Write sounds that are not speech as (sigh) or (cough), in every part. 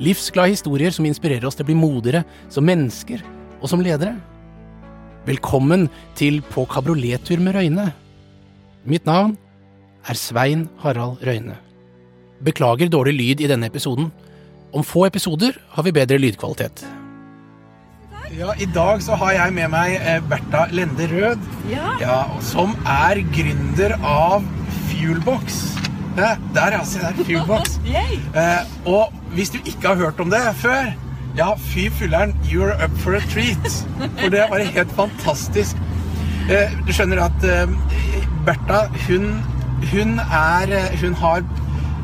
Livsglade historier som inspirerer oss til å bli modigere som mennesker og som ledere. Velkommen til På kabriolettur med Røyne. Mitt navn er Svein Harald Røyne. Beklager dårlig lyd i denne episoden. Om få episoder har vi bedre lydkvalitet. Ja, I dag så har jeg med meg eh, Bertha Lende Rød, Ja. ja, som er gründer av Fuelbox. Der, ja. Se der. Fuelbox. (laughs) Yay. Eh, og hvis du ikke har hørt om det før, ja, fy fylleren, you're up for a treat. For det var helt fantastisk. Eh, du skjønner at eh, Bertha, hun, hun er Hun har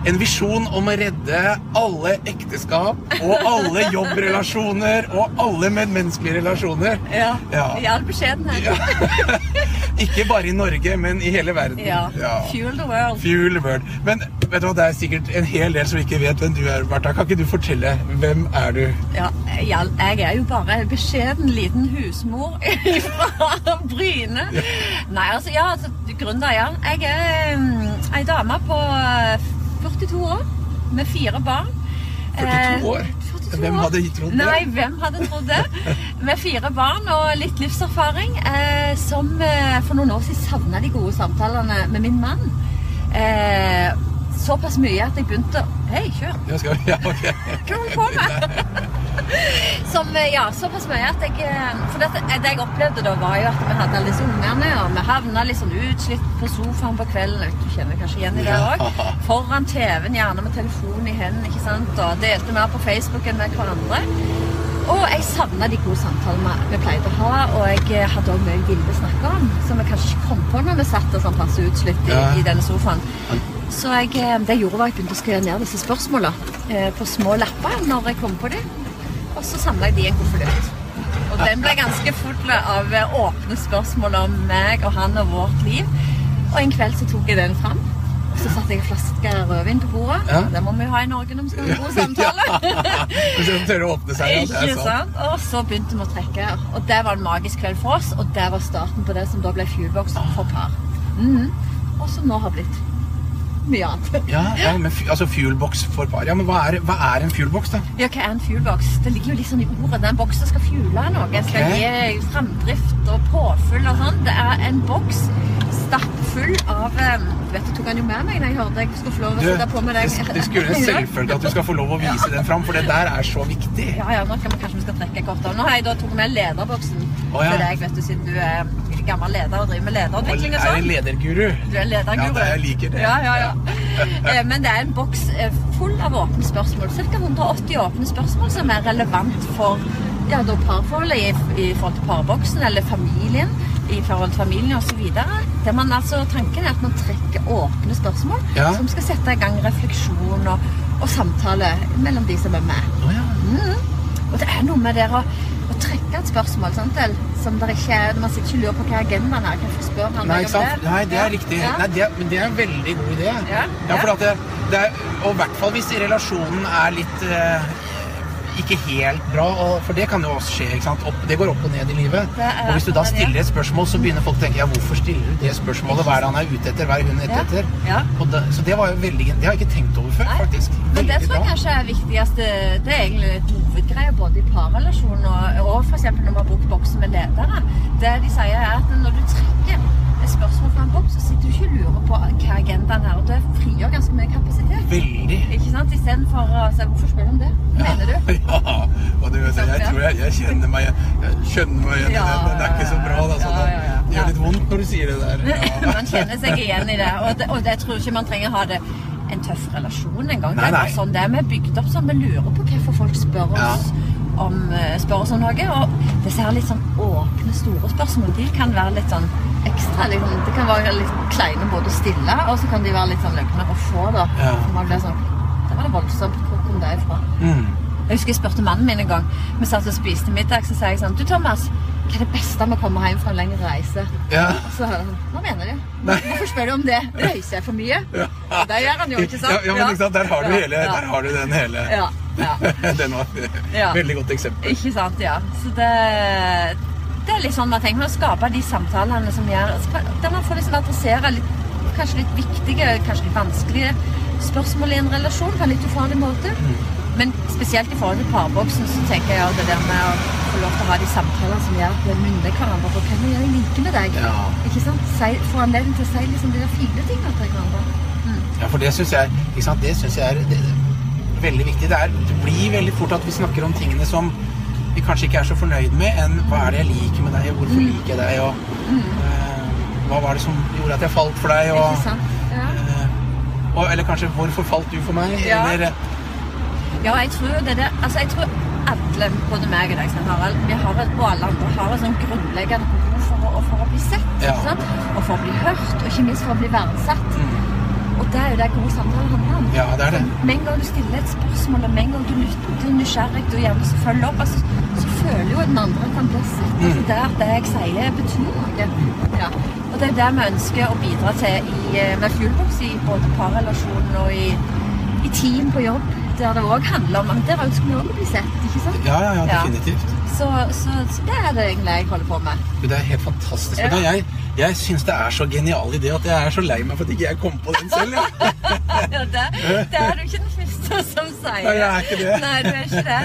en visjon om å redde alle ekteskap og alle (laughs) jobbrelasjoner og alle medmenneskelige relasjoner. Ja. Ja. har beskjeden her Ja. (laughs) ikke bare i Norge, men i hele verden. Ja. Ja. Fuel the world. Fuel the world. Men vet du hva, det er sikkert en hel del som ikke vet hvem du er, Bertha. Kan ikke du fortelle hvem er du? Ja, jeg, jeg er jo bare en beskjeden liten husmor (laughs) fra Bryne. Nei, altså, ja, altså, gründer, ja. Jeg er um, ei dame på eh, 42 år med fire barn. 42 år? Eh, 42 Hvem hadde trodd det? Nei, hvem hadde trodd det? Med fire barn og litt livserfaring. Eh, som eh, for noen år siden savna de gode samtalene med min mann. Eh, såpass mye at jeg begynte å Hei, kjør! Ja, skal vi? (laughs) Ja, ok. Hva holder du på med? (laughs) Som, eh, ja, såpass mye at jeg eh, For det, det jeg opplevde da, var jo at vi hadde alle disse ungene, og vi havna litt sånn utslitt på sofaen på kvelden. Du kjenner kanskje igjen i det òg. Foran TV-en, gjerne med telefonen i hendene, ikke sant. Og delte mer på Facebook enn med hverandre. Og jeg savna de gode samtalene vi pleide å ha, og jeg eh, hadde òg mye ville snakke om, som jeg kanskje ikke kom på når vi satt og sånn passe utslitt i, Ja. i denne sofaen. Så jeg, eh, det jeg gjorde var at jeg begynte å skrive ned disse spørsmåla eh, på små lapper når jeg kom på dem. Og så samla jeg de i en konvolutt. Og den ble ganske full av åpne spørsmål om meg og han og vårt liv. Og en kveld så tok jeg den fram. Så satte jeg en flaske rødvin på bordet. Ja. Det må vi jo ha i Norge når vi skal ha en god (laughs) samtale. Hvis de tør å åpne seg, ja, Ikke sant? Og så begynte vi å trekke. Og det var en magisk kveld for oss, og det var starten på det som da ble Fuelbox for par. Mm. Og som nå har blitt mye annet. Ja, ja men altså fuelbox for par. Ja, men hva er, hva er en fuelbox, da? Ja, hva er en fuelbox? Det ligger jo litt sånn i ordet. Det er en boks som skal fuele noe. Den skal gi framdrift og påfyll og sånn. Det er en boks stappfull av vet, tok han jo med meg når jeg hørte jeg skulle få lov å sitte på med deg. det skulle være (laughs) selvfølgelig at du skal få lov å vise den fram, for det der er så viktig. Ja, ja, nå kan vi kanskje vi skal trekke kort av. Nå har jeg da tatt med lederboksen oh, ja. til deg, vet du, siden du er gammel leder og driver med lederutvikling og sånn. Er en lederguru. Du er lederguru. Ja, det, jeg liker det. Ja, ja, ja. (laughs) Eh, Men det er en boks eh, full av åpne spørsmål. Ca. 180 åpne spørsmål som er relevant for ja, da parforholdet i, i forhold til parboksen, eller familien i forhold til familien osv. Man altså, tanken er at man trekker åpne spørsmål Ja. som skal sette i gang refleksjon og, og samtale mellom de som er med. Oh, ja. Og det er noe med det å, å trekke et spørsmål sant, som der ikke er Man sitter ikke og lurer på hva agendaen er. Hvorfor spør man Nei, ikke sant? det? Nei, det er riktig. Ja. Nei, det, men det er en veldig god idé. Ja. for at det, det er, og i hvert fall hvis relasjonen er litt eh, ikke helt bra, og, for det kan jo også skje. ikke sant? Opp, det går opp og ned i livet. Og hvis du da er stiller et spørsmål, så begynner folk å tenke ja, hvorfor stiller du det spørsmålet? Hva er det han er ute etter? Hva er hun ute etter? Ja. Det, så det var jo veldig Det har jeg ikke tenkt over før, Nei. faktisk. Men det tror jeg kanskje er viktigste Det er egentlig et hovedgreie både i parrelasjon og, og f.eks. når man har brukt boksen med ledere. Det de sier, er at når du trekker spørsmål fra en boks, så sitter du ikke og lurer på hva agendaen er, og det frigjør ganske mye kapasitet. Veldig. Ikke sant? Istedenfor å si 'Hvorfor spør du om det?' Mener du? (laughs) Ja, og du vet, jeg tror jeg, jeg kjenner meg igjen jeg kjenner meg igjen i Ja, det, det er ikke så bra. Da, så ja, ja, ja. Det gjør litt vondt når du sier det der. Ja. (laughs) man kjenner seg igjen i det. Og, det, og jeg tror ikke man trenger ha det en tøff relasjon engang. Det Nei, er bare sånn det er vi er bygd opp sånn. Vi lurer på hvorfor folk spør oss om, eh, spør oss om noe. Og disse her litt sånn åpne, store spørsmål, de kan være litt sånn ekstra. Liksom, det kan være litt kleine både stille, og så kan de være litt sånn løgne å få, da. Ja. Så man blir sånn Det var det voldsomt. Hvor kom det ifra? Mm. Jeg husker jeg spurte mannen min en gang. Vi satt og spiste middag, så sa jeg sånn Du, Thomas, hva er det beste med å komme hjem fra en lengre reise? Ja. Og så hører han Hva mener du? Hvorfor spør du om det? Reiser jeg for mye? Ja. Det gjør han jo, ikke sant? Ja, ja, men ikke sant? Der har du, hele, ja. der har du den hele Ja, ja. (laughs) Den var Ja. veldig godt eksempel. Ikke sant, ja. Så det, det er litt sånn man tenker å skape de samtalene som gjør Der man får liksom adressere litt, kanskje litt viktige, kanskje litt vanskelige spørsmål i en relasjon på en litt ufarlig måte. Men spesielt i forhold til parboksen så tenker jeg at det der med å få lov til å ha de samtalene som gjør at vi minner hverandre på hva jeg liker med deg. Ja. Ikke sant? Si, få anledning til å si liksom de der fine tingene til hverandre. Ja, for det syns jeg, ikke sant? Det synes jeg er det, det, veldig viktig. Det, er, det blir veldig fort at vi snakker om tingene som vi kanskje ikke er så fornøyd med, enn hva er det jeg liker med deg, og hvorfor Mm. liker jeg deg, og eh, hva var det som gjorde at jeg falt for deg, og, Ikke sant? Ja. eh, og Eller kanskje hvorfor falt du for meg? Ja. Eller, Ja, jeg tror det der Altså, jeg tror alle, både meg og deg, Svein Harald, vi har et, og alle andre har et sånn grunnleggende behov for å, for å bli sett. Ja. Ikke sant? Og for å bli hørt, og ikke minst for å bli verdsatt. Og det er jo det gode samtaler handler om. Mm. Ja, det er det. Med en gang du stiller et spørsmål, og med en gang du lytter du er nysgjerrig og gjerne så følger opp, altså, så føler jo den andre at han blir sett. Mm. Altså, det at det jeg sier, betyr noe. Ja. Og det er det vi ønsker å bidra til i, eh, med Fuelbox i både parrelasjonen og i, i team på jobb, der det òg handler om Der ønsker vi òg bli sett, ikke sant? ja, ja, ja, definitivt. Så, så, så det er det egentlig jeg holder på med. Det er helt fantastisk. Ja. Jeg, jeg syns det er så genial idé at jeg er så lei meg for at ikke jeg kom på den selv. Ja. (laughs) Ja, det, det er du ikke den første som sier. Nei, jeg er ikke det. Nei, du er ikke det.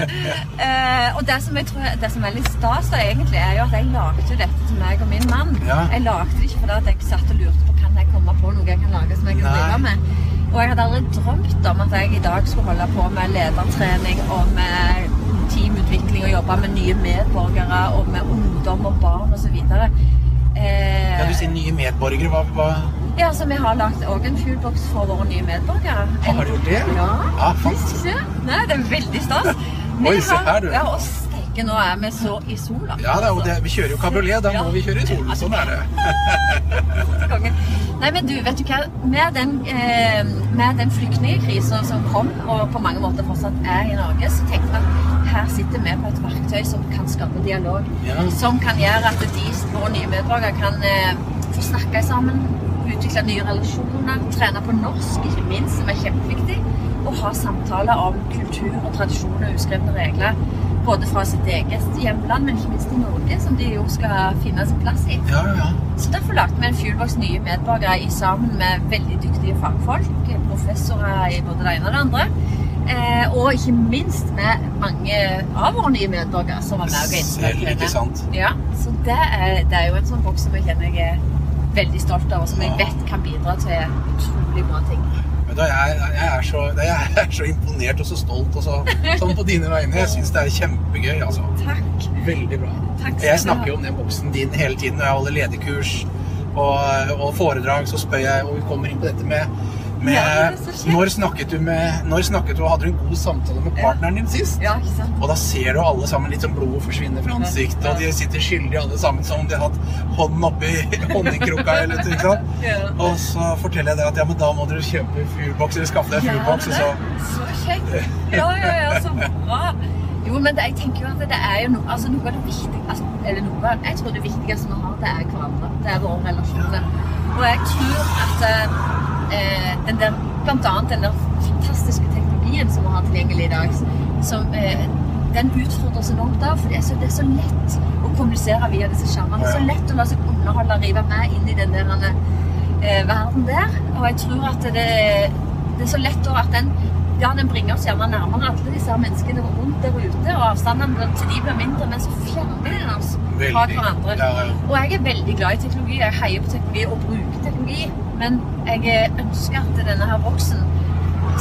Uh, og det som jeg tror, det som er litt stas, da, egentlig, er jo at jeg lagde dette til meg og min mann. Ja. Jeg lagde det ikke fordi jeg satt og lurte på kan jeg komme på noe jeg kan lage som jeg kan drive med. Og jeg hadde aldri drømt om at jeg i dag skulle holde på med ledertrening og med teamutvikling og jobbe med nye medborgere og med ungdom og barn osv. Eh, Ja, du sier nye medborgere. Hva, hva ja, altså vi har lagt også en fuelbox for våre nye medborgere. Har du gjort det? Ja. Ja, fantastisk. ikke? Nei, det er veldig stas. Oi, se her, du. Ja, steike, nå er vi så i sola. Ja, det er det. vi kjører jo kabriolet. Da Ja. må vi kjøre i solen. Sånn er det. (laughs) Nei, men du, vet du hva? Med den, eh, med den flyktningkrisen som kom, og på mange måter fortsatt er i Norge, så tenkte vi at her sitter vi på et verktøy som kan skape dialog. Ja. Som kan gjøre at de, våre nye medborgere kan eh, få snakke sammen, utvikle nye relasjoner, trene på norsk, ikke minst, som er kjempeviktig, og ha samtaler om kultur og tradisjoner og uskrevne regler. Både fra sitt eget hjemland, men ikke minst i Norge, som de jo skal finne sin plass i. Ja, ja. Så derfor lagde vi en Fuelbox nye medborgere i sammen med veldig dyktige fagfolk, professorer i både det ene og det andre. Eh, og ikke minst med mange av våre nye medborgere som var med og ga innspill? Ja, så det er, det er jo en sånn boks som jeg kjenner jeg er veldig stolt av, og som jeg vet kan bidra til utrolig bra ting. Jeg, jeg, er så, jeg er så imponert og så stolt og så, sånn på dine vegne. Jeg syns det er kjempegøy. altså. Takk. Veldig bra. Takk Jeg snakker jo om den boksen din hele tiden når jeg holder lederkurs og, og foredrag. Så spør jeg, og vi kommer inn på dette med, med Ja, når, snakket du med, når snakket du hadde du en god samtale med partneren din sist? Ja, ikke sant? Og da ser du alle sammen litt som blodet forsvinner fra ansiktet, og de sitter skyldige alle sammen som om de har hatt hånden oppi honningkrukka (laughs) eller noe. Ja. Og så forteller jeg deg at ja, men da må dere kjøpe fuelbox eller skaffe deg fuelbox. og så... Så kjekt. Ja, ja, ja, så bra. Jo, men det, jeg tenker jo at det er jo noe, altså noe av det viktige, altså, eller noe, jeg tror det viktigste vi har, det er hverandre. Det er våre relasjoner. Og jeg tror at eh, den der, blant annet den der fantastiske teknologien som vi har tilgjengelig i dag, som, eh, den seg enormt da, for det er, så, det er så lett å kommunisere via disse skjermene. Er så lett å la seg underholde og rive med inn i den der eh, verden der. Og jeg tror at det, det er så lett å at den ja, den bringer oss gjerne nærmere alle disse menneskene rundt der ute, og avstandene til de blir mindre, men så fjerner den oss fra hverandre. Og jeg er veldig glad i teknologi. Jeg heier på teknologi og bruker teknologi. Men jeg ønsker at denne her boksen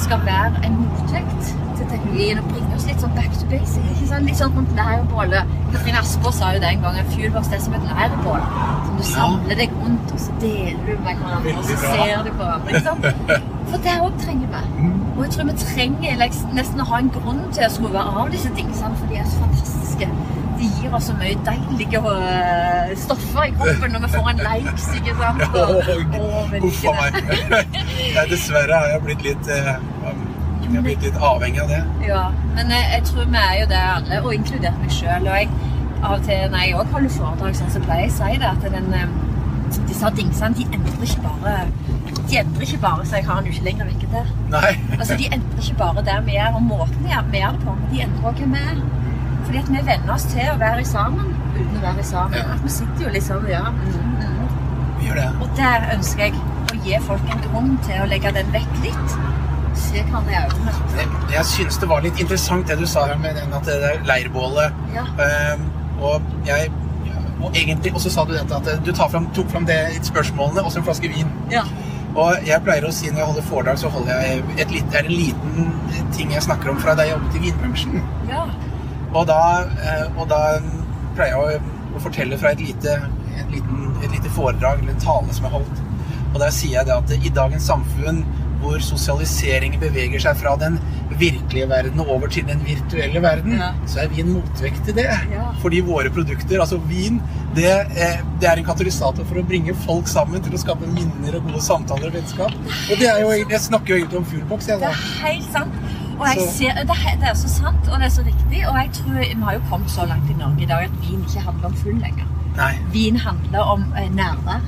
skal være en motvekt til teknologien og bringe oss litt sånn back to basic. Ikke sant? Litt sånn rundt leirbålet. Katrine Asper sa jo det en gang, en fuelbox er som et leirbål. Som du samler deg rundt, og så deler du med hverandre, og så ser du på hverandre. Ikke sant? For det òg trenger vi. Og jeg tror vi trenger liksom, nesten å ha en grunn til å skru av disse dingsene, for de er så fantastiske. De gir oss så mye deilige øh, stoffer i kroppen når vi får en likes, ikke sant? (laughs) Men a meg. det. (laughs) Ja, dessverre har jeg blitt litt eh, Jo, har blitt litt avhengig av det. Ja, men jeg, jeg tror vi er jo det alle, og inkludert meg sjøl. Og jeg, av og til når jeg òg holder foredrag, sånn, så pleier jeg å si det at den, eh, disse dingsene de endrer ikke bare De endrer ikke bare så jeg har den jo ikke lenger vekke der. Nei. Altså, De endrer ikke bare der vi er, og måten vi er vi er det på, men de endrer også hvem vi er. Fordi at vi venner oss til å være sammen uten å være sammen. Ja. At vi sitter jo liksom ja, mm, mm. Gjør det. Og der ønsker jeg å gi folk en grunn til å legge den vekk litt. Se hverandre i øynene. Jeg, jeg syns det var litt interessant det du sa her med den, at det der leirbålet Ja. um, og jeg og egentlig, og så sa du dette at du tar fram, tok fram det spørsmålene og så en flaske vin. Ja. Og jeg pleier å si når jeg holder foredrag, så holder jeg et litt, er en liten ting jeg snakker om fra da jeg jobbet i vinbransjen. ja. Og da, eh, og da pleier jeg å, å fortelle fra et lite, et, liten, et lite foredrag eller en tale som jeg holdt. Og der sier jeg det at i dagens samfunn hvor sosialiseringen beveger seg fra den virkelige verden og over til den virtuelle verden, Ja. så er vin motvekt til det. Ja. Fordi våre produkter, altså vin, det, eh, det er en katalysator for å bringe folk sammen til å skape minner og gode samtaler og vennskap. Og det er jo, jeg snakker jo egentlig om Fuelbox, jeg Det er helt sant. Og jeg ser, det, er, det er så sant, og det er så riktig. Og jeg tror vi har jo kommet så langt i Norge i dag at vin ikke handler om full lenger. Nei, Vin handler om eh, nærvær.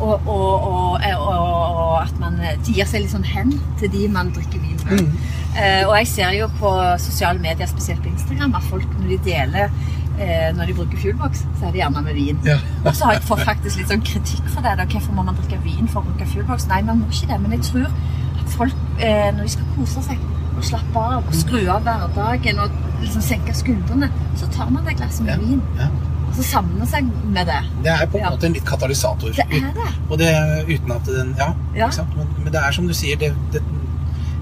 Og, og, og, eh, og, og at man eh, gir seg litt sånn hen til de man drikker vin med. Mm. Eh, og jeg ser jo på sosiale medier, spesielt på Instagram, at folk når de deler eh, når de bruker Fuelbox, så er det gjerne med vin. Ja. (laughs) Og så har jeg fått faktisk litt sånn kritikk for det. Da. Hvorfor må man drikke vin for å bruke Fuelbox? Nei, man må ikke det. Men jeg tror at folk, eh, når de skal kose seg og slappe av og skru av hverdagen og liksom senke skuldrene, så tar man et glass med vin. Ja. Og så samler seg med det. Det er på en måte en litt katalysator. Det er det. Og det uten at den Ja, Ja. ikke sant? Men, men det er som du sier, det, det,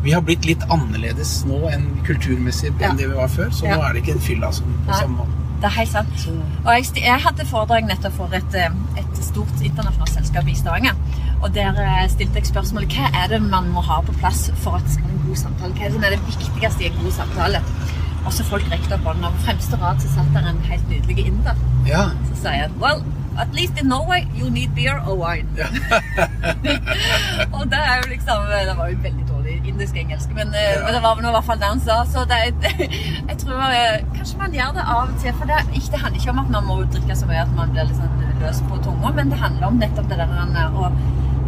vi har blitt litt annerledes nå enn kulturmessig enn Ja. det vi var før. Så nå er det ikke en fylla som på samme måte. Det er helt sant. Og jeg, jeg hadde foredrag nettopp for et, eh, et stort internasjonalt selskap i Stavanger. Og der eh, stilte jeg spørsmålet hva er det man må ha på plass for at det skal være en god samtale? Hva er det som er det viktigste i en god samtale? Og så folk rekte opp hånda. På fremste rad så satt der en helt nydelig inder. ja. Så sier jeg well, at least in Norway you need beer or wine. Ja. (laughs) og det er jo liksom Det var jo veldig dårlig indisk engelsk, men, eh, Ja. men det var vel i hvert fall det han sa. Så det, (laughs) jeg tror eh, kanskje man gjør det av og til. For det, ikke, det handler ikke om at man må drikke så mye at man blir sånn løs på tunga, men det handler om nettopp det der eh, å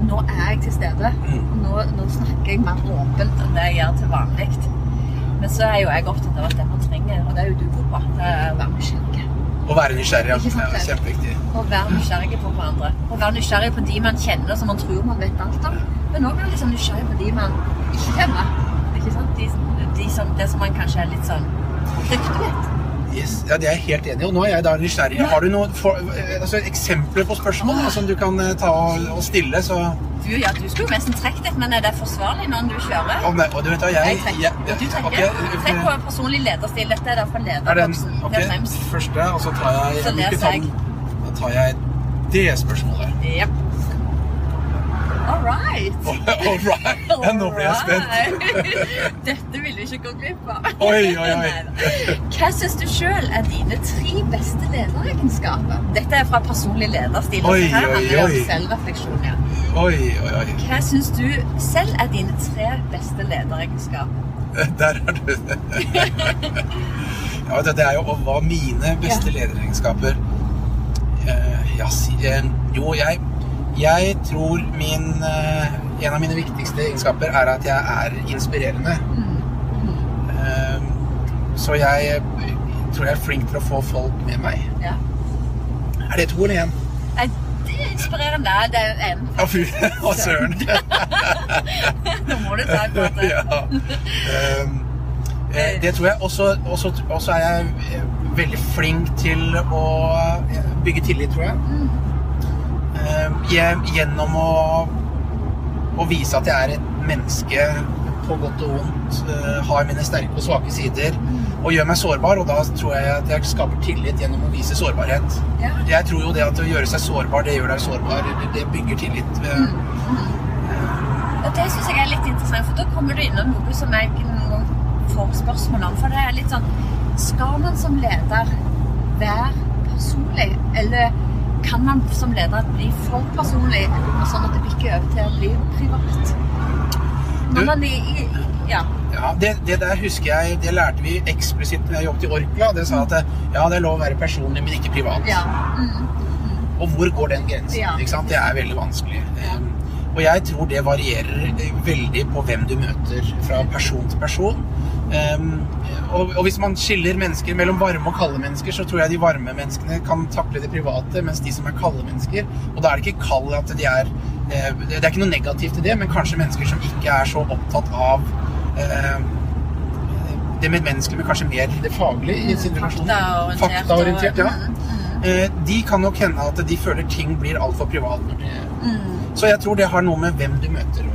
Nå er jeg til stede. Mm. Nå, nå snakker jeg mer åpent enn det jeg gjør til vanlig. Men så er jo jeg opptatt av at det man trenger, og det er jo du god på, det er å være nysgjerrig. Å være nysgjerrig ja. Det er kjempeviktig. Å være nysgjerrig på hverandre. Å være nysgjerrig på de man kjenner som man tror man vet alt om. Men òg liksom nysgjerrig på de man ikke kjenner. Ikke sant? De, de som, det som man kanskje er litt sånn frykter litt. Yes. Ja, det er jeg helt enig i. Og nå er jeg da nysgjerrig. Ja. Har du noen for, eh, altså, eksempler på spørsmål som du kan eh, ta og, stille? Så Du, ja, du skulle jo nesten trukket et, men er det forsvarlig når du kjører? Å, nei, og du vet da, jeg, Jeg trekker. jeg, Og du trekker. Okay. Trekk på personlig lederstil. Dette er derfor Er lederboksen. ok, Det er fremst. første, og så tar jeg Så leser jeg. Da tar jeg det spørsmålet. Yep. All right. All right. (laughs) Ja, nå ble jeg spent. (laughs) Dette vil du ikke gå glipp av. Oi, oi, oi. (laughs) Hva syns du sjøl er dine tre beste lederegenskaper? Dette er fra personlig lederstil. Oi, her handler det om selvrefleksjon. Ja. Oi, oi, oi. Hva syns du selv er dine tre beste lederegenskaper? Der er du. Ja, det, det er jo hva mine beste Ja. lederegenskaper eh, ja, si, eh, Jo, jeg, jeg tror min eh, En av mine viktigste egenskaper er at jeg er inspirerende. Eh, så jeg tror jeg er flink til å få folk med meg. Ja. Er det to eller én? Det er inspirerende. Det er en. Å, fy (laughs) å, søren. (laughs) Nå må du ta en prat. ja. Um, eh, det tror jeg. Også, også er jeg veldig flink til å bygge tillit, tror jeg. Jeg gjennom å, å vise at jeg er et menneske på godt og vondt, eh, har mine sterke og svake sider, og gjør meg sårbar. Og da tror jeg at jeg skaper tillit gjennom å vise sårbarhet. Ja. Jeg tror jo det at å gjøre seg sårbar, det gjør deg sårbar. Det, bygger tillit. Eh, Og det syns jeg er litt interessant, for da kommer du innom noe som jeg ikke noen får spørsmål om. For det er litt sånn Skal man som leder være personlig, eller kan man som leder bli for personlig, sånn at det bikker over til å bli privat? Du- man i, Ja. Ja, det, det der husker jeg, det lærte vi eksplisitt når jeg jobbet i Orkla. Det sa at ja, det er lov å være personlig, men ikke privat. ja. Mm. Og hvor går den grensen? Ja. Ikke sant? Det er veldig vanskelig. Um, Og jeg tror det varierer veldig på hvem du møter fra person til person. Um, og, hvis man skiller mennesker mellom varme og kalde mennesker, så tror jeg de varme menneskene kan takle det private, mens de som er kalde mennesker Og da er det ikke kald at de er eh, Det er ikke noe negativt i det, men kanskje mennesker som ikke er så opptatt av eh, det medmenneskelige, men kanskje mer det faglige i sin relasjon. Faktaorientert. Ja. Mm, mm, Eh, De kan nok hende at de føler ting blir altfor privat. når mm. så jeg tror det har noe med hvem du møter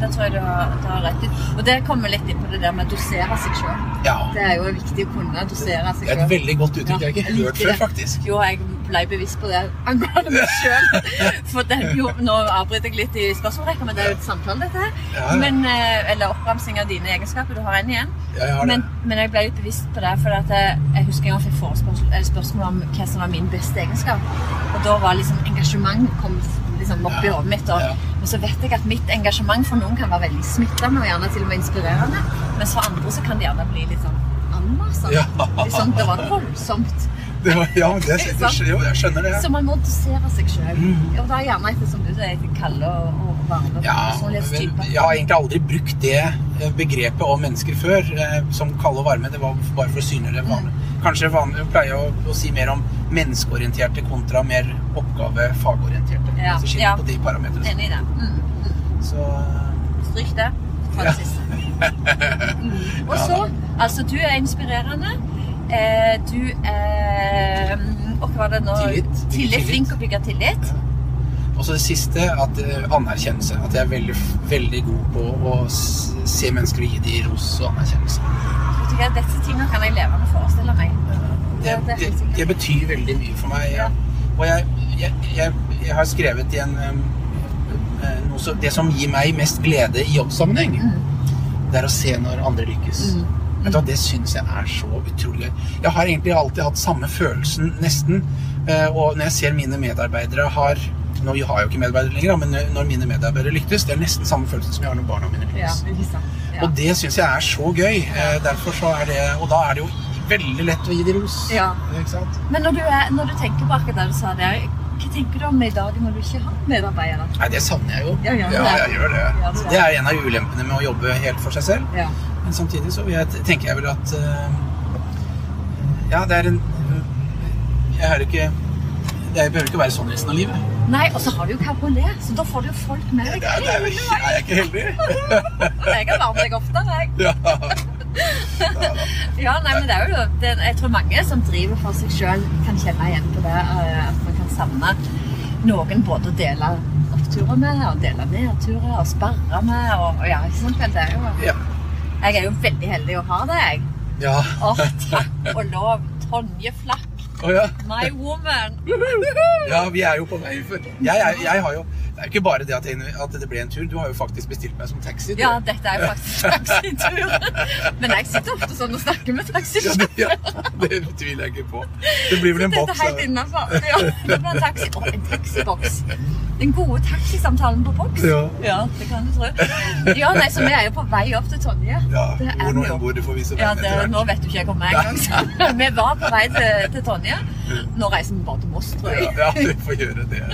det tror jeg du har, du har rett i. Og det kommer litt inn på det der med å dosere seg sjøl. Ja. Det er jo viktig å kunne dosere seg Det er sjøl. et veldig godt uttrykk. jeg har ikke hørt før, faktisk. Jo, jeg ble bevisst på det angående meg sjøl. (laughs) For den, jo, nå avbryter jeg litt i spørsmålsrekka, men det er jo et samtale, dette her. Ja, ja. Men, eh, eller oppramsing av dine egenskaper. Du har en igjen. Ja, jeg har. Men, men jeg ble litt bevisst på det, for jeg, jeg husker jeg fikk forespørsel- spørsmål om hva som var min beste egenskap. Og da var liksom engasjement kom liksom opp i Ja, hodet mitt. Og, og, så vet jeg at mitt engasjement for noen kan være veldig smittende og gjerne til og med inspirerende. Mens for andre så kan det gjerne bli litt sånn anmasende. Ja. Liksom, det var voldsomt. Det var, ja, det, det, jo, jeg skjønner det. Så man må dosere seg sjøl. Mm. Og da gjerne etter som du sier, kalde og, og varme Ja, personlighetstyper. jeg har egentlig aldri brukt det eh, begrepet om mennesker før, eh, som kalde og varme. Det var bare for å synliggjøre det vanlige. Kanskje vanlig, jeg pleier å, å si mer om menneskeorienterte kontra mer oppgave-fagorienterte. Ja, Så skille ja. på de parametrene. Enig i det. Mm. mm. Så eh, Stryk det fra Ja. det siste. (laughs) Mm. Og så, altså du er inspirerende. Eh, du er mm, Og hva var det nå? Tillit. Tillit. Flink å bygge tillit. Og så det siste, at eh, anerkjennelse. At jeg er veldig, veldig god på å se mennesker og gi dem ros og anerkjennelse. Disse tingene kan jeg levende forestille meg. Det, det det, betyr veldig mye for meg. Ja. Og jeg, jeg, jeg, jeg har skrevet i en um, eh, så, Det som gir meg mest glede i jobbsammenheng, det er å se når andre lykkes. Mm. Vet du hva, Det syns jeg er så utrolig gøy. Jeg har egentlig alltid hatt samme følelsen, nesten. Eh, Og når jeg ser mine medarbeidere har Nå har jeg jo ikke medarbeidere lenger, men når mine medarbeidere lyktes, det er nesten samme følelsen som jeg har når barna mine Ja, lykkes. ikke? Ja. Og det syns jeg er så gøy. Eh, Derfor så er det Og da er det jo veldig lett å gi de ros. Ja. Men når du, er, når du tenker på akkurat det du sa der, hva tenker du om i dag når du ikke har medarbeidere? Nei, det savner jeg jo. Ja, ja, ja jeg gjør det. Det? Det er en av ulempene med å jobbe helt for seg selv. Ja. Men samtidig så jeg, tenker jeg vel at eh, Ja, det er en Jeg har ikke Jeg behøver ikke være sånn resten av livet. Nei, og så har du jo kabriolet, så da får du jo folk med deg. Det er, det er, jeg er ikke heldig? (laughs) Jeg har med deg oftere, jeg. (laughs) Ja. (laughs) Ja, nei, men det er jo det, Jeg tror mange som driver for seg sjøl, kan kjenne igjen på det. eh, At man kan savne noen både å dele oppturer med, og dele nedturer, og sperre med. Og, og ja, ikke sant? Det er jo Ja. Jeg er jo veldig heldig å ha deg. ja. Å, takk og lov. Tonje Flakk, Å ja. my woman. ja, vi er jo på vei for jeg, jeg, jeg har jo Det er ikke bare det at, det ble en tur. Du har jo faktisk bestilt meg som taxi. du. Ja, dette er jo faktisk (laughs) taxitur. Men jeg sitter ofte sånn og snakker med Ja, det, ja, det tviler jeg ikke på. Det blir vel en boks. helt innenfor. Ja, det blir en taxi. Å, en taxiboks. Den gode taxisamtalen på boks. Ja. ja. det kan du tro. Ja, nei, så vi er jo på vei opp til Tonje. Ja, Det er hvor nå enn det får vise Ja, veien det, etter hvert. nå vet du ikke jeg kommer jeg engang. så (laughs) Vi var på vei til, til Tonje. Nå reiser vi bare til Moss, tror jeg. Ja, ja, vi får gjøre det.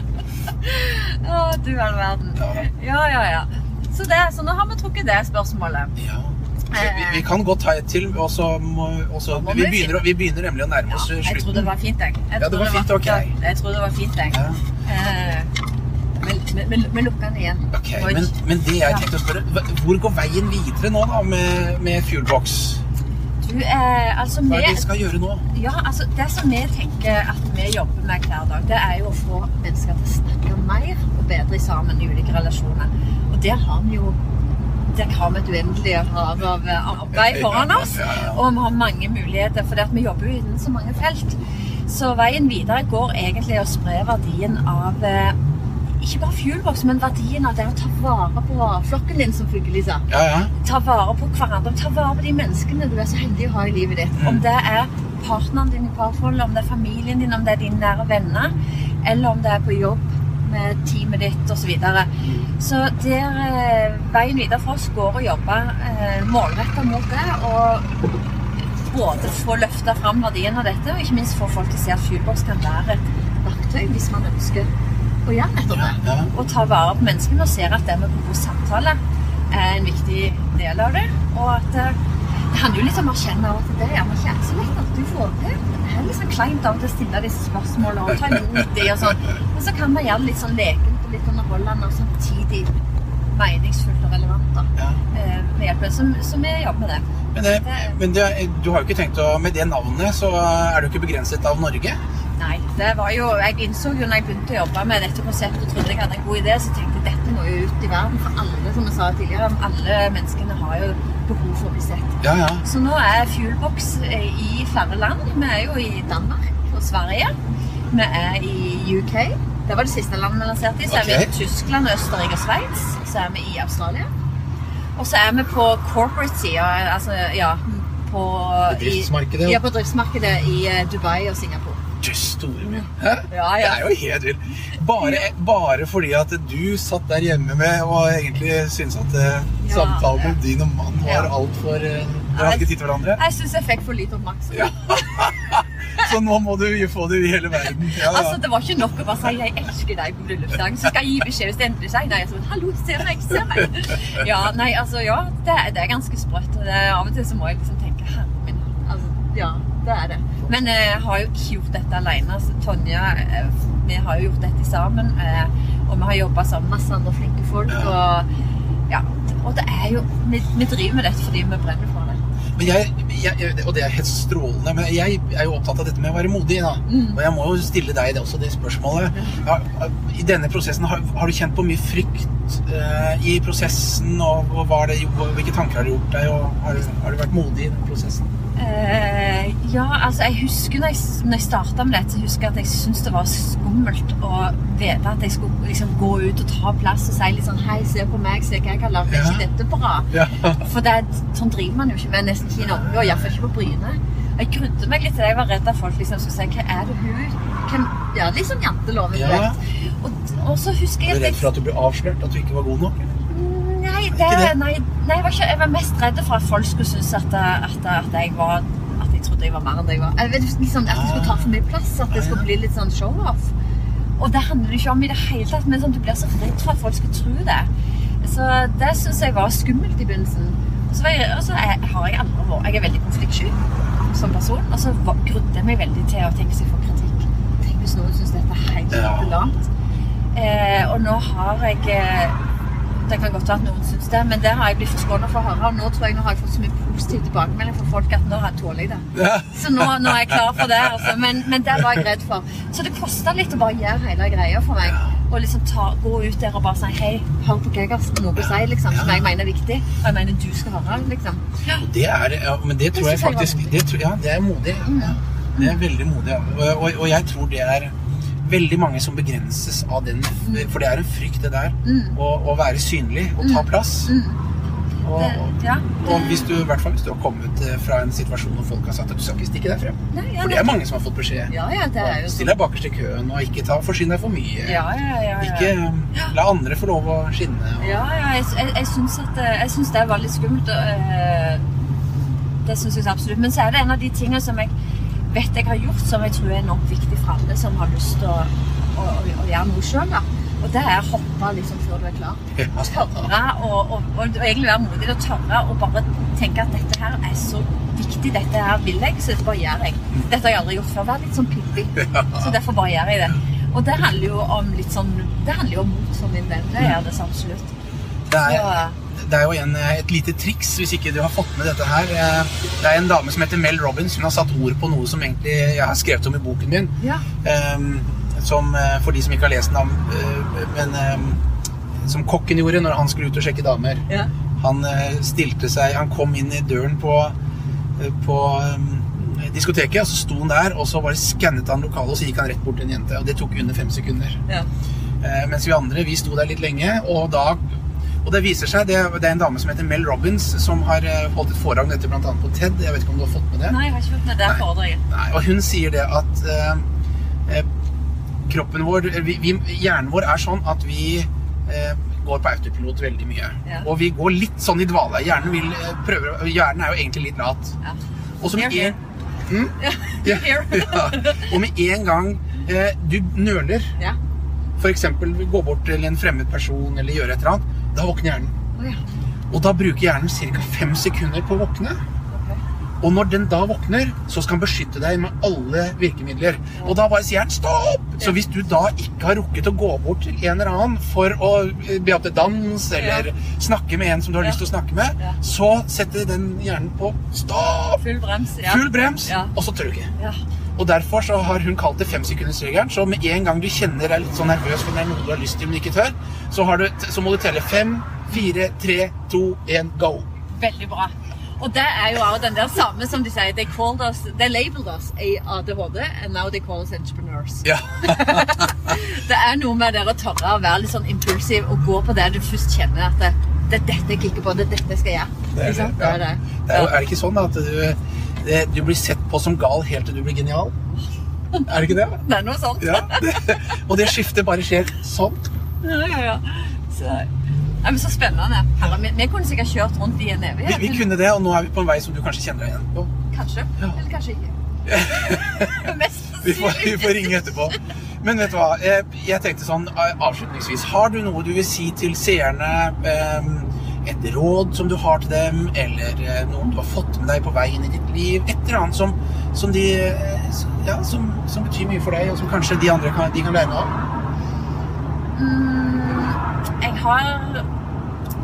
(laughs) Å, du all verden. Ja. Ja, ja. Så, det, så nå har vi trukket det spørsmålet. Ja. Vi, vi kan godt ta et til, og så vi, vi begynner, vi nemlig å nærme Ja, oss jeg tror det slutten. var fint, jeg. jeg Ja, det var fint, ok. Jeg tror det var fint, jeg. Vi Eh, men lukker den igjen. Okay, men, men det jeg tenkte å spørre, hvor går veien videre nå da med, med Fuelbox? Du, eh, altså, Hva er det vi, skal gjøre nå? ja, altså, det som vi tenker at vi jobber med hver dag, det er jo å få mennesker til å snakke mer og bedre sammen i ulike relasjoner. Og der har vi jo der har vi et uendelig hav av eh, arbeid foran oss. Og vi har mange muligheter, for vi jobber jo innen så mange felt. Så veien videre går egentlig å spre verdien av eh, ikke bare fuelbox, men verdien av det å ta vare på flokken din, som fuglelisa. sa. Ja, ja. ta vare på hverandre. Ta vare på de menneskene du er så heldig å ha i livet ditt. Om det er partneren din i parforholdet, om det er familien din, om det er dine nære venner, eller om det er på jobb med teamet ditt osv. Så, videre. så der eh, veien videre for oss går å jobbe eh, målretta mot det. Og både få løfta fram verdien av dette, og ikke minst få folk til å se at Fuelbox kan være et verktøy hvis man ønsker å gjøre nettopp det. Og ta vare på menneskene og ser at det med god samtale er en viktig del av det. Og at eh, det handler jo litt om å erkjenne at det er gjerne ikke så lett at du får til. Det er sånn kleint av og til å stille disse spørsmålene og ta imot de og sånn. Men så kan man gjøre det litt sånn lekent og litt underholdende og samtidig meningsfullt og relevant da. Ja. Eh, Med hjelp. Så, så vi jobber med det. Men, det, men det, du har jo ikke tenkt å Med det navnet så er du ikke begrenset av Norge? Nei, det var jo Jeg innså jo når jeg begynte å jobbe med dette konseptet og trodde jeg hadde en god idé, så tenkte jeg dette må jo ut i verden for alle, som jeg sa tidligere. Alle menneskene har jo behov for å bli sett. Ja, ja. Så nå er Fuelbox eh, i flere land. Vi er jo i Danmark og Sverige. Vi er i UK. Det var det siste landet vi lanserte i. Så er vi i Tyskland, Østerrike og Sveits. Så er vi i Australia. Og så er vi på corporate-sida, altså ja på, Bedriftsmarkedet. I, ja, på driftsmarkedet i eh, Dubai og Singapore. Jøss, store min. Hæ? Ja, Det er jo helt vilt. Bare, bare fordi at du satt der hjemme med og egentlig syntes at eh, Ja. samtalen med din og mann var Ja. altfor uh, Dere hadde ikke tid til hverandre? Jeg syns jeg fikk for lite oppmerksomhet. Ja. (laughs) Så nå må du få det i hele verden. Ja, ja. Altså, Det var ikke nok å bare si 'jeg elsker deg' på bryllupsdagen. Så skal jeg gi beskjed hvis det endrer seg. nei. Jeg sånn, 'Hallo, se meg, se meg'. (laughs) Ja, nei, altså, ja, det, er- det er ganske sprøtt. og Det, av og til så må jeg liksom tenke 'herre min'. Altså, ja, det er det. Men eh, jeg har jo ikke gjort dette alene. Så Tonje, eh, vi har jo gjort dette sammen. eh, Og vi har jobba sammen med masse andre flinke folk. Og, ja, og det er jo vi, vi driver med dette fordi vi brenner for det. Men jeg, jeg, og det er helt strålende, men jeg er jo opptatt av dette med å være modig. Da. Mm. Og jeg må jo stille deg det også det spørsmålet. Ja, I denne prosessen, har, har du kjent på mye frykt eh, i prosessen? Og, og det, hvilke tanker har du gjort deg? Og har, har du vært modig i den prosessen? Eh, ja, altså jeg husker når jeg, når starta med dette, så husker jeg at jeg syntes det var skummelt å vite at jeg skulle liksom gå ut og ta plass og si litt sånn Hei, se på meg, se hva jeg har lagd. Er ikke dette bra? Ja. For det, sånn driver man jo ikke med, nesten ikke i Norge, og iallfall ikke på Bryne. Jeg grudde meg litt til det. Jeg var redd at folk liksom skulle si Hva er det hun Hvem, Ja, litt sånn jantelov. Ja. Og, og så husker Er jeg du at redd for at du blir avslørt? At du ikke var god nok? eller? Det, det? nei, nei jeg, var ikke, jeg var mest redd for at folk skulle synes at, at, at jeg var At jeg trodde jeg var mer enn det jeg var. Jeg liksom, at jeg skulle ta for mye plass. At det skulle bli litt sånn show-off. Og det handler det ikke om i det hele tatt, men sånn, du blir så redd for at folk skal tro det. Så det syns jeg var skummelt i begynnelsen. Og så, jeg, og så er, har jeg aldri vært Jeg er veldig konfliktsky som person. Og så grudde jeg meg veldig til å tenke seg for kritikk. Tenk hvis noen syns dette er helt Ja. Eh, og nå har jeg eh, Det kan godt være at noen syns det, men det har jeg blitt forskånet for å høre. Og nå tror jeg nå har jeg fått så mye positiv tilbakemelding fra folk at nå har jeg tåler jeg det. Ja. Så nå, nå er jeg klar for det. Altså. Men, men det var jeg redd for. Så det kosta litt å bare gjøre hele greia for meg. Og liksom ta, gå ut der og bare si hei, hør på hva noe å si, liksom, som jeg mener er viktig. Og jeg mener du skal høre, liksom. Ja. Det er, ja, men det tror jeg jeg faktisk det tror, Ja, det er modig. Ja. Det er veldig modig. Og, og, og jeg tror det er veldig mange som begrenses av den For det er en frykt, det der. Å, å være synlig og ta plass. Og, Det, ja. og hvis du, i hvert fall hvis du har kommet eh, fra en situasjon hvor folk har sagt at du skal ikke stikke deg frem. Nei, ja, For det er mange som har fått beskjed. Ja, ja, det er jo Still deg bakerst i køen, og ikke ta, forsyn deg for mye. Ja, ja, ja. ja. Ikke la andre få lov å skinne. Og, Ja, ja, jeg, jeg, jeg syns eh, det var litt skummelt. og, eh, Det syns jeg absolutt. Men så er det en av de tingene som jeg vet jeg har gjort, som jeg tror er enormt viktig for alle som har lyst til å, å, å, å gjøre noe sjøl. Og det er å hoppe liksom før du er klar. Og Tørre og, og, og, og egentlig være modig og tørre å bare tenke at dette her er så viktig, dette her vil jeg, så bare gjør jeg. Dette har jeg aldri gjort før. Vær litt sånn pippi. (laughs) Så derfor bare gjør jeg det. Og det handler jo om litt sånn Det handler jo om mot for min del. Det gjør det så absolutt. Er, Så- det er jo en, eh, et lite triks, hvis ikke du har fått med dette her. Eh, Det er en dame som heter Mel Robbins. Hun har satt ord på noe som egentlig jeg har skrevet om i boken min. Ja. Ehm, som eh, for de som ikke har lest den, men ehm, som kokken gjorde når han skulle ut og sjekke damer. Ja. Han stilte seg Han kom inn i døren på, på ehm, diskoteket, og så sto han der, og så bare skannet han lokalet, og så gikk han rett bort til en jente. Og det tok under fem sekunder. Ja. Mens vi andre vi sto der litt lenge, og da og det viser seg, det, det er en dame som heter Mel Robbins, som har eh, holdt et foredrag om dette annet på TED. Jeg vet ikke om du har fått med det? Nei, jeg har ikke fått med det foredraget. Nei, og hun sier det at eh, eh, kroppen vår vi, vi, Hjernen vår er sånn at vi eh, går på autopilot veldig mye. Ja. Og vi går litt sånn i dvale. Hjernen, vil, eh, prøver, hjernen er jo egentlig litt lat. Ja. Og så med en, (laughs) mm? Ja. Og med en gang eh, du nøler, Ja. f.eks. gå bort til en fremmed person eller gjøre et eller annet, da våkner hjernen. Ja. Og da bruker hjernen ca. fem sekunder på å våkne. Og når den da våkner, så skal den beskytte deg med alle virkemidler. Og da bare sier den stopp! Så hvis du da ikke har rukket å gå bort til en eller annen for å eh, be opp til dans, eller snakke med en som du har Ja. lyst til å snakke med, Ja. så setter den hjernen på stopp! Full brems. Ja. Full brems, Ja. og så trykker. Ja. Og derfor så har hun kalt det femsekundersregelen. Så med en gang du kjenner deg litt sånn nervøs for det er noe du har lyst til, men ikke tør, så, har du, så må du telle fem, fire, tre, to, én, go. Veldig bra. Og det er jo også den der samme som de sier. They called us, they labeled us ADHD, and now they call us entrepreneurs. Ja. (laughs) Det er noe med det å tørre å være litt sånn impulsiv og gå på det du først kjenner at det, det er dette jeg klikker på, det er dette jeg skal gjøre. Det er det, ja. det. Er det. Det er, jo, er det ikke sånn at du, du blir sett på som gal helt til du blir genial? Er det ikke det? Det er noe sånt. Ja. Og det skiftet bare skjer sånn. Ja, ja, ja. Så, ja, men så spennende. Herre, vi, vi kunne sikkert kjørt rundt i en Vi, evighet. vi kunne det, og nå er vi på en vei som du kanskje kjenner deg igjen på. Kanskje. Ja. Eller kanskje ikke. (laughs) Vi får, vi får ringe etterpå. Men vet du hva, jeg, jeg tenkte sånn eh, avslutningsvis. Har du noe du vil si til seerne? eh, Et råd som du har til dem, eller noen noe du har fått med deg på veien i ditt liv? Et eller annet som, som, de, eh, ja, som, som betyr mye for deg, og som kanskje de andre kan, de kan lære noe av? Mm, jeg har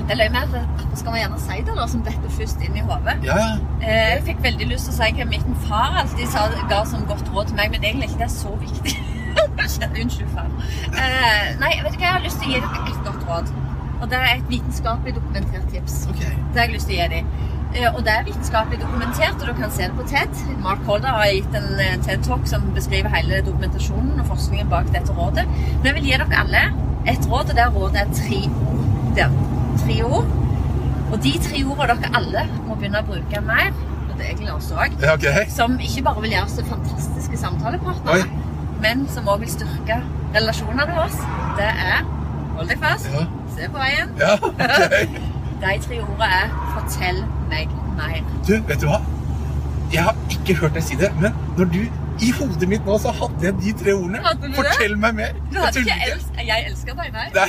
Det løy meg at pappa skal gjerne si det da, som dette først inn i hodet. Ja. Eh, Jeg fikk veldig lyst til å si hva min far alltid sa, ga som godt råd til meg, men egentlig er ikke det så viktig. (laughs) Unnskyld, far. Eh, nei, vet du hva, jeg har lyst til å gi dere et godt råd. Og det er et vitenskapelig dokumentert tips. Okay. Det har jeg lyst til å gi dem. Eh, Og det er vitenskapelig dokumentert, og du kan se det på TED. Mark Holder har gitt en eh, TED-talk som beskriver hele dokumentasjonen og forskningen bak dette rådet. Men jeg vil gi dere alle et råd, og det rådet er tre ord. Der. Tre ord. Og de tre ordene dere alle må begynne å bruke mer, og det er egentlig oss òg, okay. som ikke bare vil gjøre oss til fantastiske samtalepartnere, Oi. men som òg vil styrke relasjonene våre, det er Hold deg fast. Ja. Se på veien. Ja, (laughs) ok. De tre ordene er 'fortell meg mer'. Du, vet du hva? Jeg har ikke hørt deg si det, men når du i hodet mitt nå, så hadde jeg de tre ordene. Det? Fortell meg mer. Du hadde ikke els jeg elsker deg, nei? Nei.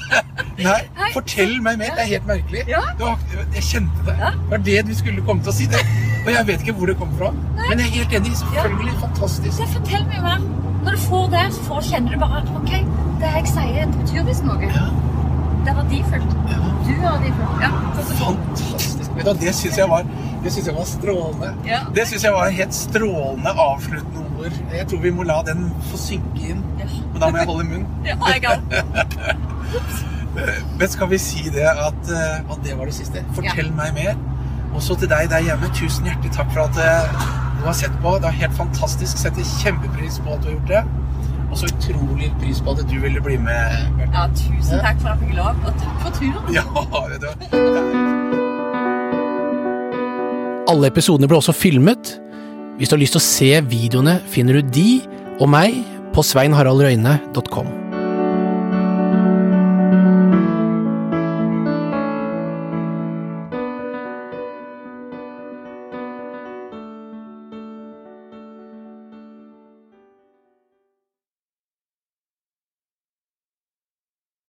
(laughs) Nei, Nei. fortell meg mer. Det er helt merkelig. Ja. Har, jeg kjente det. Ja. Det var det du skulle komme til å si. det. Og jeg vet ikke hvor det kom fra. Men jeg er helt enig. Selvfølgelig. Fantastisk. Det fortell meg mer. Når du får det, så får, kjenner du bare at OK, det jeg sier, det betyr visst noe. Ja. Det er de Ja. Du er verdifull. Ja. så- så- Fantastisk. Vet du, det syns jeg, jeg var strålende. Ja. Det syns jeg var helt strålende avsluttende ord. Jeg tror vi må la den få synke inn. Ja. Men da må jeg holde munn. (laughs) Ja, jeg. Men skal vi si det at, eh, at det var det siste? Fortell meg mer. Også til deg der hjemme, tusen hjertelig takk for at eh, du har sett på. Det er helt fantastisk. Setter kjempepris på at du har gjort det. Så utrolig pris på at du ville bli med. Ja, tusen takk for at jeg fikk lov, og takk for turen. Ja, vet du. hva. Alle episodene ble også filmet. Hvis du har lyst til å se videoene, finner du de og meg på sveinharaldrøyne.com.